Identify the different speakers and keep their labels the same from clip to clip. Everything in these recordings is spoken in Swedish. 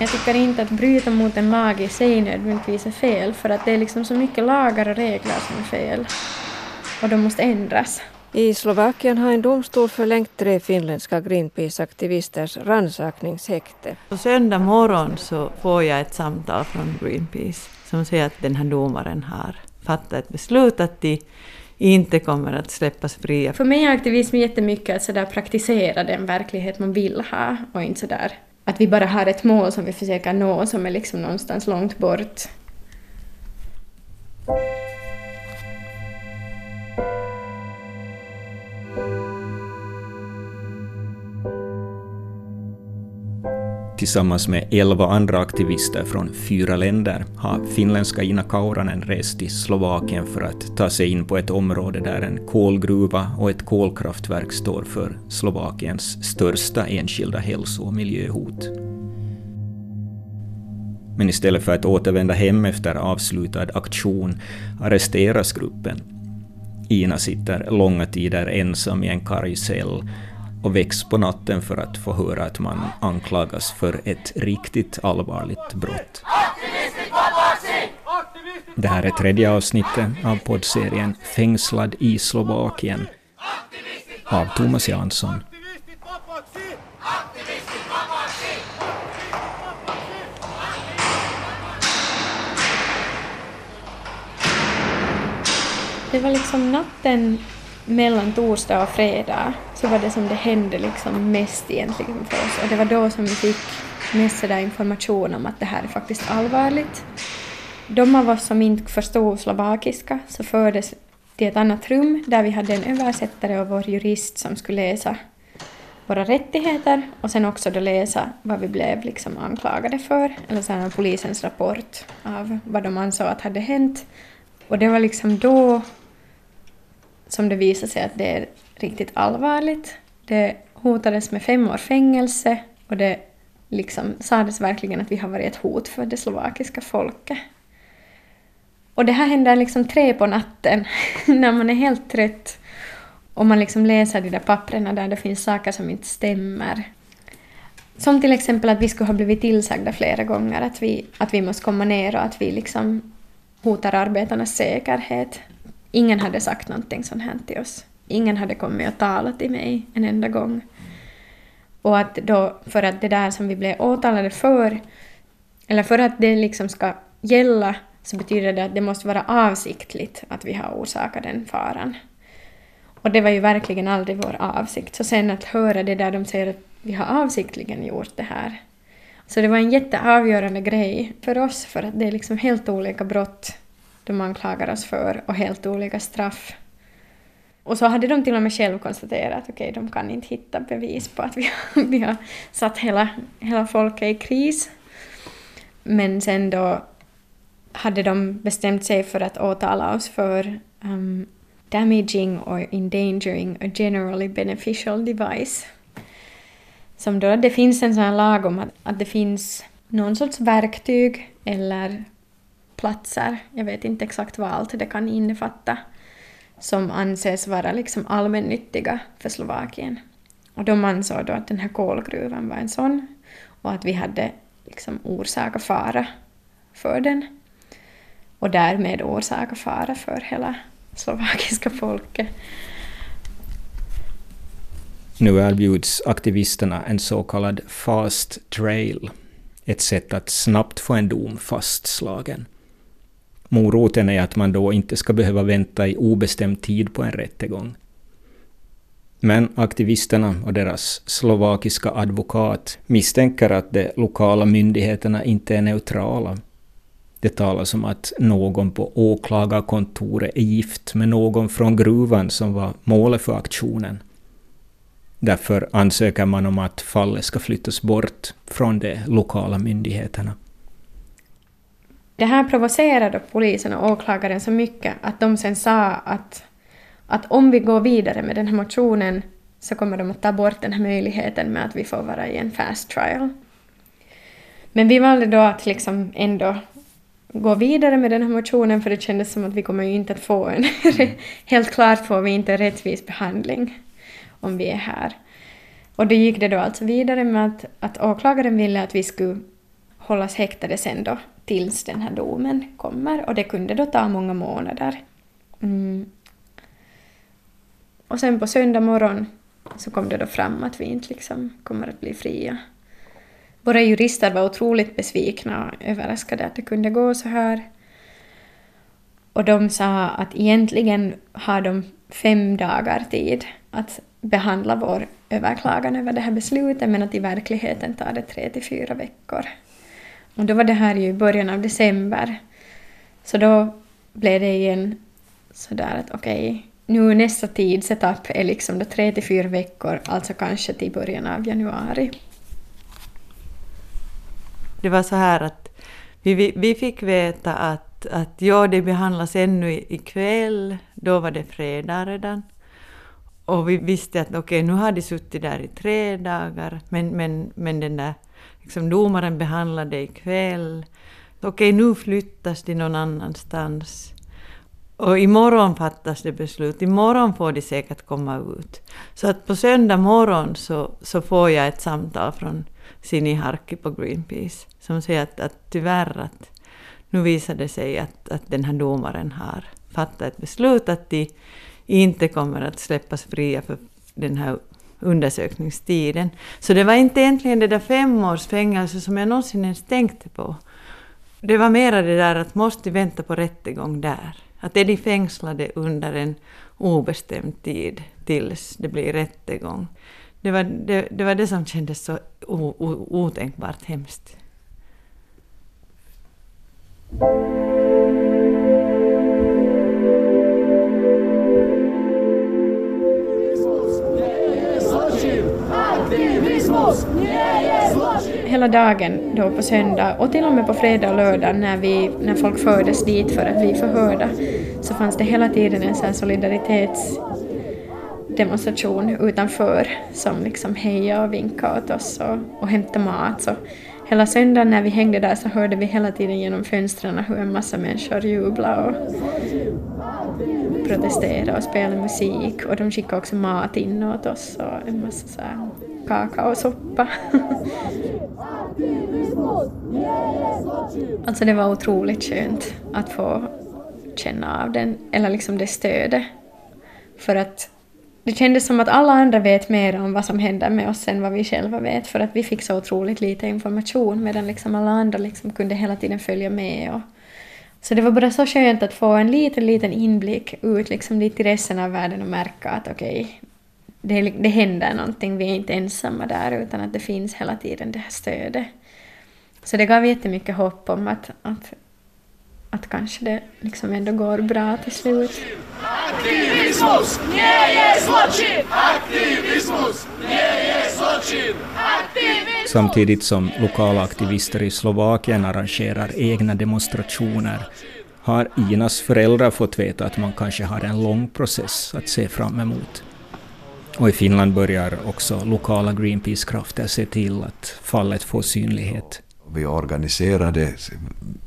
Speaker 1: Jag tycker inte att bryta mot en lag i sig nödvändigtvis är fel, för att det är liksom så mycket lagar och regler som är fel. Och de måste ändras.
Speaker 2: I Slovakien har en domstol förlängt tre finländska Greenpeace-aktivisters rannsakningshäkte.
Speaker 3: På söndag morgon så får jag ett samtal från Greenpeace som säger att den här domaren har fattat ett beslut att de inte kommer att släppas fria.
Speaker 1: För mig är aktivism jättemycket att sådär praktisera den verklighet man vill ha och inte sådär att vi bara har ett mål som vi försöker nå som är liksom någonstans långt bort.
Speaker 4: Tillsammans med elva andra aktivister från fyra länder har finländska Ina Kauranen rest till Slovakien för att ta sig in på ett område där en kolgruva och ett kolkraftverk står för Slovakiens största enskilda hälso och miljöhot. Men istället för att återvända hem efter avslutad aktion arresteras gruppen. Ina sitter långa tider ensam i en karg cell och väcks på natten för att få höra att man anklagas för ett riktigt allvarligt brott. Det här är tredje avsnittet av poddserien Fängslad i Slovakien av Thomas Jansson.
Speaker 1: Det var liksom natten mellan torsdag och fredag så var det som det hände liksom mest egentligen för oss och det var då som vi fick mest sådär information om att det här är faktiskt allvarligt. De av oss som inte förstod slovakiska så fördes till ett annat rum där vi hade en översättare och vår jurist som skulle läsa våra rättigheter och sen också då läsa vad vi blev liksom anklagade för, eller sen polisens rapport av vad de ansåg att hade hänt. Och det var liksom då som det visade sig att det är riktigt allvarligt. Det hotades med fem år fängelse och det liksom sades verkligen att vi har varit ett hot för det slovakiska folket. Och det här händer liksom tre på natten när man är helt trött och man liksom läser de där papprena där det finns saker som inte stämmer. Som till exempel att vi skulle ha blivit tillsagda flera gånger att vi, att vi måste komma ner och att vi liksom hotar arbetarnas säkerhet. Ingen hade sagt någonting sånt här till oss. Ingen hade kommit och talat till mig en enda gång. Och att då, för att det där som vi blev åtalade för, eller för att det liksom ska gälla, så betyder det att det måste vara avsiktligt att vi har orsakat den faran. Och det var ju verkligen aldrig vår avsikt. Så sen att höra det där de säger att vi har avsiktligen gjort det här. Så det var en jätteavgörande grej för oss, för att det är liksom helt olika brott de anklagar oss för och helt olika straff. Och så hade de till och med själv konstaterat att okej, okay, de kan inte hitta bevis på att vi, har, vi har satt hela, hela folket i kris. Men sen då hade de bestämt sig för att åtala oss för um, damaging or endangering a generally beneficial device. Som då, det finns en sån här lag om att, att det finns någon sorts verktyg eller platser, jag vet inte exakt vad allt det kan innefatta, som anses vara liksom allmännyttiga för Slovakien. Och de ansåg då att den här kolgruvan var en sån och att vi hade liksom orsakat fara för den och därmed orsakat fara för hela slovakiska folket.
Speaker 4: Nu erbjuds aktivisterna en så kallad fast trail, ett sätt att snabbt få en dom fastslagen. Moroten är att man då inte ska behöva vänta i obestämd tid på en rättegång. Men aktivisterna och deras slovakiska advokat misstänker att de lokala myndigheterna inte är neutrala. Det talas om att någon på åklagarkontoret är gift med någon från gruvan som var målet för aktionen. Därför ansöker man om att fallet ska flyttas bort från de lokala myndigheterna.
Speaker 1: Det här provocerade polisen och åklagaren så mycket att de sen sa att, att om vi går vidare med den här motionen så kommer de att ta bort den här möjligheten med att vi får vara i en fast trial. Men vi valde då att liksom ändå gå vidare med den här motionen för det kändes som att vi kommer ju inte att få en... helt klart får vi inte en rättvis behandling om vi är här. Och då gick det då alltså vidare med att, att åklagaren ville att vi skulle hållas häktade sen då tills den här domen kommer och det kunde då ta många månader. Mm. Och sen på söndag morgon så kom det då fram att vi inte liksom kommer att bli fria. Våra jurister var otroligt besvikna och överraskade att det kunde gå så här. Och de sa att egentligen har de fem dagar tid att behandla vår överklagan över det här beslutet men att i verkligheten tar det tre till fyra veckor. Och då var det här ju i början av december. Så då blev det igen sådär att okej, okay, nu nästa tidsetapp är liksom då tre till fyra veckor, alltså kanske till början av januari.
Speaker 3: Det var så här att vi, vi fick veta att, att ja, det behandlas ännu ikväll, då var det fredag redan. Och vi visste att okej, okay, nu har de suttit där i tre dagar, men, men, men den där liksom, domaren behandlade ikväll. Okej, nu flyttas de någon annanstans. Och imorgon fattas det beslut. Imorgon får de säkert komma ut. Så att på söndag morgon så, så får jag ett samtal från Sini Harki på Greenpeace som säger att, att tyvärr att nu visar det sig att, att den här domaren har fattat ett beslut att de inte kommer att släppas fria för den här undersökningstiden. Så det var inte egentligen det där fem års fängelse som jag någonsin ens tänkte på. Det var mera det där att måste vänta på rättegång där. Att är de fängslade under en obestämd tid tills det blir rättegång. Det var det, det, var det som kändes så o, o, otänkbart hemskt.
Speaker 1: Hela dagen då på söndag och till och med på fredag och lördag när, vi, när folk fördes dit för att bli förhörda så fanns det hela tiden en sån solidaritetsdemonstration utanför som liksom hejade och vinkade åt oss och, och hämtade mat. Så hela söndagen när vi hängde där så hörde vi hela tiden genom fönstren hur en massa människor jublade och protesterade och spelade musik och de skickade också mat in åt oss och en massa så här kakaosoppa. alltså det var otroligt skönt att få känna av den, eller liksom det stödet. För att det kändes som att alla andra vet mer om vad som händer med oss än vad vi själva vet, för att vi fick så otroligt lite information medan liksom alla andra liksom kunde hela tiden följa med. Och, så det var bara så skönt att få en liten, liten inblick ut liksom dit i resten av världen och märka att okej, okay, det, det händer någonting, vi är inte ensamma där utan att det finns hela tiden det här stödet. Så det gav jättemycket hopp om att, att, att kanske det liksom ändå går bra till slut. Aktivismus!
Speaker 4: Aktivismus! Samtidigt som lokala aktivister i Slovakien arrangerar egna demonstrationer har Inas föräldrar fått veta att man kanske har en lång process att se fram emot. Och i Finland börjar också lokala Greenpeace-krafter se till att fallet får synlighet.
Speaker 5: Vi organiserade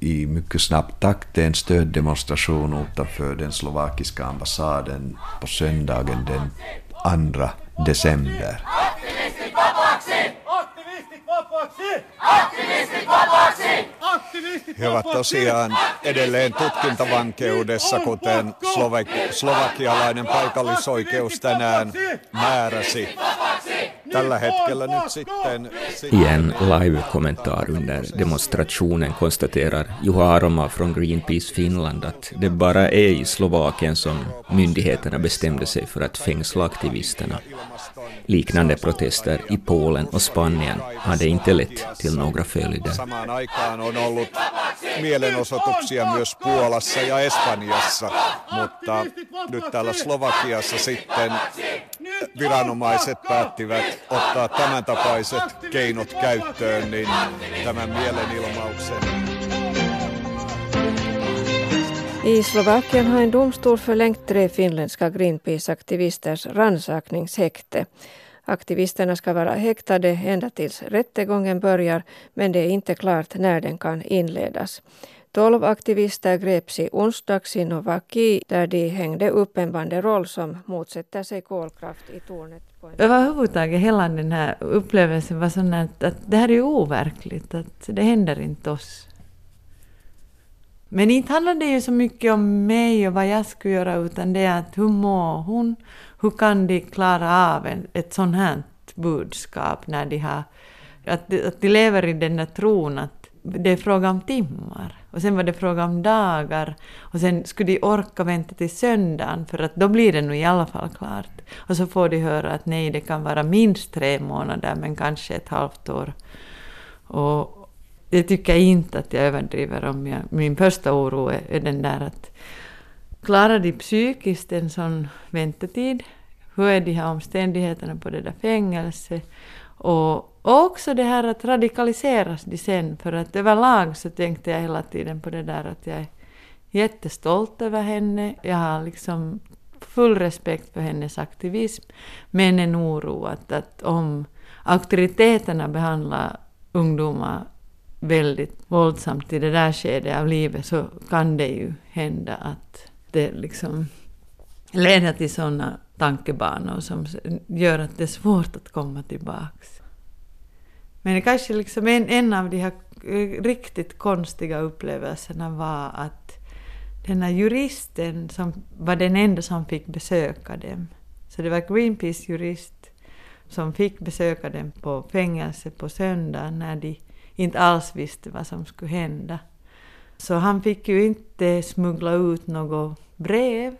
Speaker 5: i mycket snabb takt en stöddemonstration utanför den slovakiska ambassaden på söndagen den 2 december. He ovat tosiaan edelleen tutkintavankeudessa, kuten slovakialainen paikallisoikeus tänään määräsi. Tällä hetkellä nyt sitten...
Speaker 4: I en live-kommentar under demonstrationen konstaterar Juha Aroma från Greenpeace Finland att det bara är i Slovakien som myndigheterna bestämde sig för att fängsla aktivisterna. Liknande protester i Polen och Spanien hade inte lett till några följder.
Speaker 5: Samaan aikaan on ollut mielenosoituksia myös Puolassa ja Espanjassa, mutta nyt täällä Slovakiassa sitten viranomaiset päättivät ottaa tämän tapaiset keinot käyttöön, niin tämän mielenilmauksen
Speaker 2: I Slovakien har en domstol förlängt tre finländska Greenpeace-aktivisters rannsakningshäkte. Aktivisterna ska vara häktade ända tills rättegången börjar men det är inte klart när den kan inledas. Tolv aktivister greps i onsdags i Novaki där de hängde upp en banderoll som motsätter sig kolkraft i tornet. På en...
Speaker 3: Överhuvudtaget hela den här upplevelsen var sån att, att det här är overkligt, att det händer inte oss. Men inte handlar det ju så mycket om mig och vad jag skulle göra, utan det är att hur mår hon? Hur kan de klara av ett sånt här budskap när de har... Att de, att de lever i den där tron att det är fråga om timmar. Och sen var det fråga om dagar. Och sen skulle de orka vänta till söndagen, för att då blir det nog i alla fall klart. Och så får de höra att nej, det kan vara minst tre månader, men kanske ett halvt år. Och, jag tycker inte att jag överdriver om. Jag, min första oro är, är den där att klarar de psykiskt en sån väntetid? Hur är de här omständigheterna på det där fängelset? Och också det här att radikaliseras de sen, för att överlag så tänkte jag hela tiden på det där att jag är jättestolt över henne. Jag har liksom full respekt för hennes aktivism, men en oro att, att om auktoriteterna behandlar ungdomar väldigt våldsamt i det där skedet av livet så kan det ju hända att det liksom leder till sådana tankebanor som gör att det är svårt att komma tillbaks. Men det kanske liksom en, en av de här eh, riktigt konstiga upplevelserna var att den här juristen som var den enda som fick besöka dem, så det var Greenpeace-jurist som fick besöka dem på fängelset på söndagen när de inte alls visste vad som skulle hända. Så han fick ju inte smuggla ut något brev,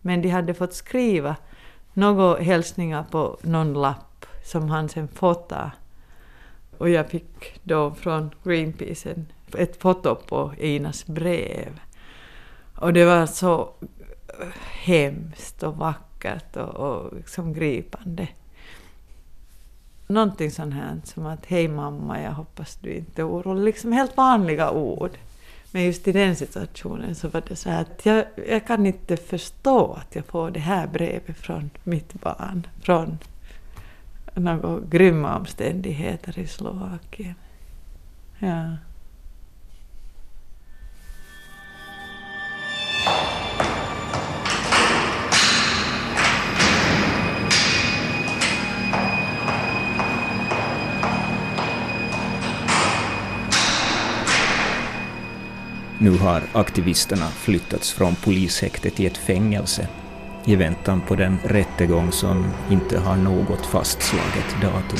Speaker 3: men de hade fått skriva några hälsningar på någon lapp som han sen fotade. Och jag fick då från Greenpeace ett foto på Inas brev. Och det var så hemskt och vackert och, och liksom gripande. Någonting sånt här som att hej mamma, jag hoppas du inte är orolig. Liksom helt vanliga ord. Men just i den situationen så var det så här att jag, jag kan inte förstå att jag får det här brevet från mitt barn. Från några grymma omständigheter i Slovakien. Ja.
Speaker 4: Nu har aktivisterna flyttats från polishäktet till ett fängelse i väntan på den rättegång som inte har något fastslaget datum.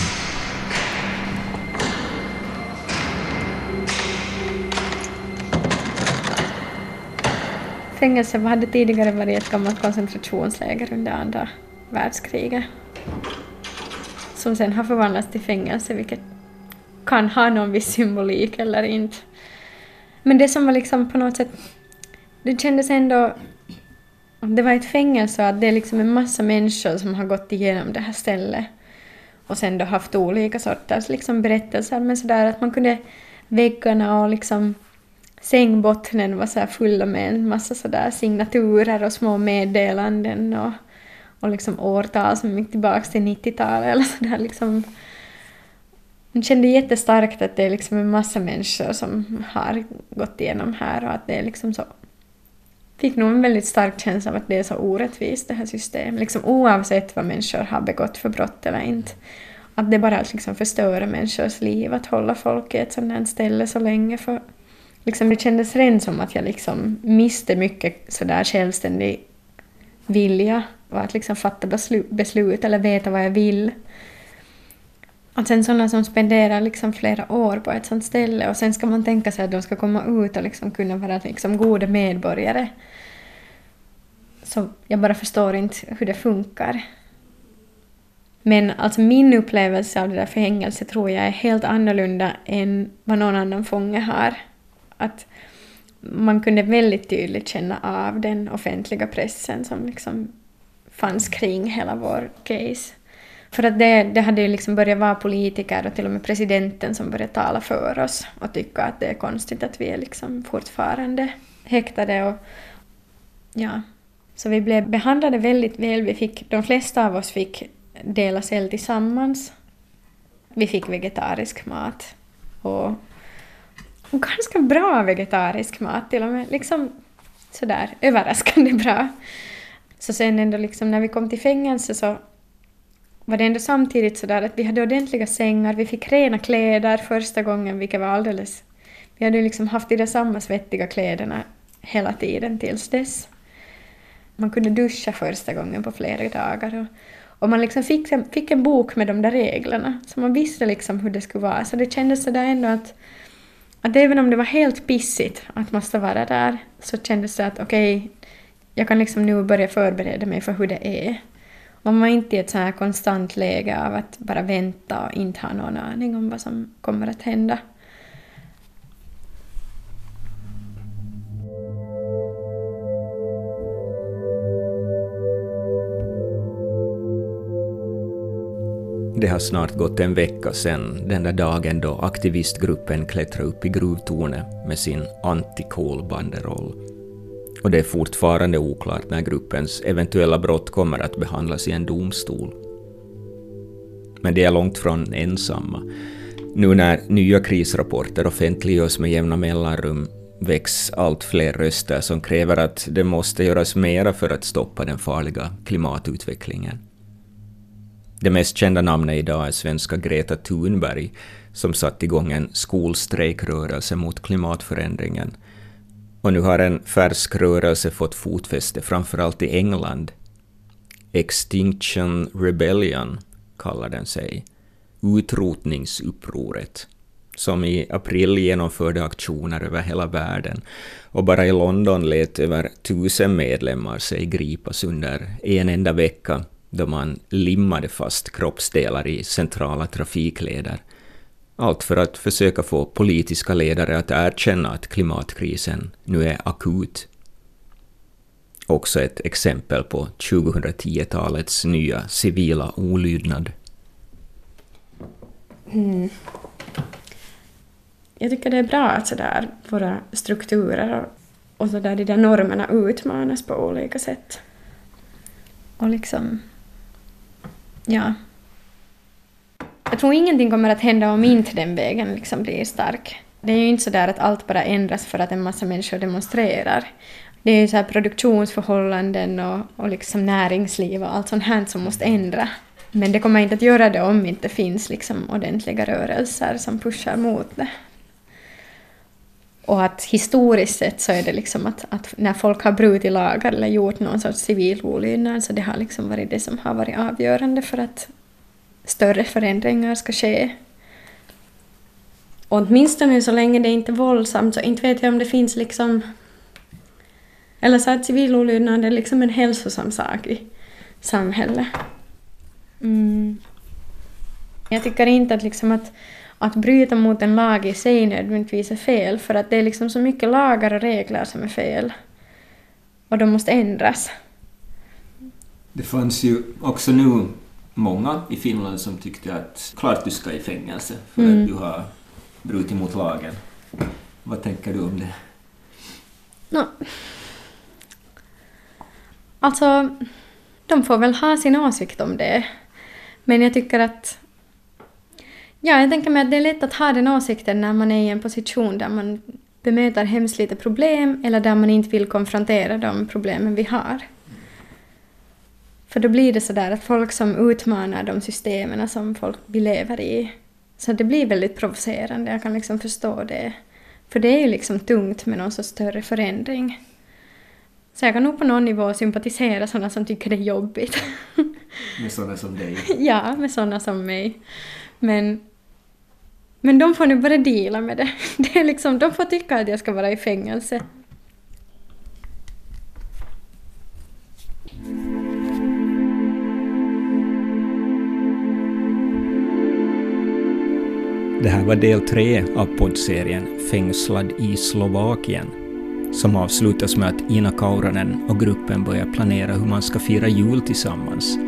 Speaker 1: Fängelset hade tidigare varit ett gammalt koncentrationsläger under andra världskriget som sen har förvandlats till fängelse, vilket kan ha någon viss symbolik eller inte. Men det som var liksom på något sätt... Det kändes ändå... Det var ett fängelse och att det är liksom en massa människor som har gått igenom det här stället och sen då haft olika sorters liksom berättelser, men sådär att man kunde... Väggarna och liksom sängbottnen var så här fulla med en massa sådär signaturer och små meddelanden och, och liksom årtal som gick tillbaka till 90-talet eller sådär liksom jag kände jättestarkt att det är liksom en massa människor som har gått igenom här och att det är liksom så... Fick nog en väldigt stark känsla av att det är så orättvist det här systemet, liksom oavsett vad människor har begått för brott eller inte. Att det bara liksom förstör människors liv att hålla folk i ett sånt här ställe så länge för... Liksom det kändes rent som att jag liksom miste mycket sådär självständig vilja och att liksom fatta beslut, beslut eller veta vad jag vill. Att sen sådana som spenderar liksom flera år på ett sånt ställe och sen ska man tänka sig att de ska komma ut och liksom kunna vara liksom goda medborgare. Så jag bara förstår inte hur det funkar. Men alltså min upplevelse av det där fängelset tror jag är helt annorlunda än vad någon annan fånge har. Att man kunde väldigt tydligt känna av den offentliga pressen som liksom fanns kring hela vår case. För att det, det hade ju liksom börjat vara politiker och till och med presidenten som började tala för oss och tycka att det är konstigt att vi är liksom fortfarande häktade och ja. Så vi blev behandlade väldigt väl. Vi fick, de flesta av oss fick dela cell tillsammans. Vi fick vegetarisk mat och ganska bra vegetarisk mat till och med. Liksom sådär överraskande bra. Så sen ändå liksom när vi kom till fängelse så var det ändå samtidigt sådär att vi hade ordentliga sängar, vi fick rena kläder första gången, vilket var alldeles... Vi hade liksom haft de där samma svettiga kläderna hela tiden tills dess. Man kunde duscha första gången på flera dagar och, och man liksom fick, en, fick en bok med de där reglerna, så man visste liksom hur det skulle vara. Så det kändes sådär ändå att, att även om det var helt pissigt att måste vara där, så kändes det att okej, okay, jag kan liksom nu börja förbereda mig för hur det är. Man var inte i ett så här konstant läge av att bara vänta och inte ha någon aning om vad som kommer att hända.
Speaker 4: Det har snart gått en vecka sedan den där dagen då aktivistgruppen klättrade upp i gruvtornet med sin anti-kolbanderoll och det är fortfarande oklart när gruppens eventuella brott kommer att behandlas i en domstol. Men de är långt från ensamma. Nu när nya krisrapporter offentliggörs med jämna mellanrum väcks allt fler röster som kräver att det måste göras mera för att stoppa den farliga klimatutvecklingen. Det mest kända namnet idag är svenska Greta Thunberg, som satt igång en skolstrejkrörelse mot klimatförändringen. Och nu har en färsk rörelse fått fotfäste, framförallt i England. Extinction Rebellion kallar den sig. Utrotningsupproret som i april genomförde aktioner över hela världen och bara i London lät över tusen medlemmar sig gripas under en enda vecka då man limmade fast kroppsdelar i centrala trafikleder. Allt för att försöka få politiska ledare att erkänna att klimatkrisen nu är akut. Också ett exempel på 2010-talets nya civila olydnad.
Speaker 1: Mm. Jag tycker det är bra att sådär våra strukturer och, så där de där normerna utmanas på olika sätt. Och liksom ja. Jag tror ingenting kommer att hända om inte den vägen liksom blir stark. Det är ju inte så där att allt bara ändras för att en massa människor demonstrerar. Det är ju så här produktionsförhållanden och, och liksom näringsliv och allt sånt här som måste ändra. Men det kommer inte att göra det om det inte finns liksom ordentliga rörelser som pushar mot det. Och att historiskt sett så är det liksom att, att när folk har brutit lagar eller gjort någon sorts civil olydnad så det har liksom varit det som har varit avgörande för att större förändringar ska ske. Och åtminstone så länge det inte är våldsamt så inte vet jag om det finns liksom... Eller så att civil olydnad är liksom en hälsosam sak i samhället. Mm. Jag tycker inte att liksom att att bryta mot en lag i sig nödvändigtvis är fel, för att det är liksom så mycket lagar och regler som är fel. Och de måste ändras.
Speaker 6: Det fanns ju också nu många i Finland som tyckte att klart du ska i fängelse för mm. att du har brutit mot lagen. Vad tänker du om det?
Speaker 1: No. Alltså, de får väl ha sin åsikt om det. Men jag tycker att Ja, jag tänker mig att det är lätt att ha den åsikten när man är i en position där man bemöter hemskt lite problem eller där man inte vill konfrontera de problemen vi har. För då blir det sådär att folk som utmanar de systemen som folk vi lever i, så det blir väldigt provocerande, jag kan liksom förstå det. För det är ju liksom tungt med någon sorts större förändring. Så jag kan nog på någon nivå sympatisera sådana som tycker det är jobbigt.
Speaker 6: Med sådana som dig?
Speaker 1: ja, med sådana som mig. Men men de får nu bara dela med det. det är liksom, de får tycka att jag ska vara i fängelse.
Speaker 4: Det här var del tre av poddserien Fängslad i Slovakien, som avslutas med att Ina Kauranen och gruppen börjar planera hur man ska fira jul tillsammans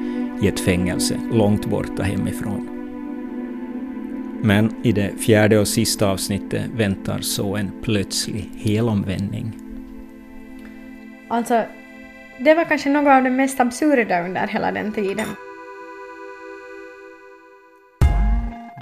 Speaker 4: i ett fängelse långt borta hemifrån. Men i det fjärde och sista avsnittet väntar så en plötslig helomvändning.
Speaker 1: Alltså, det var kanske något av det mest absurda under hela den tiden.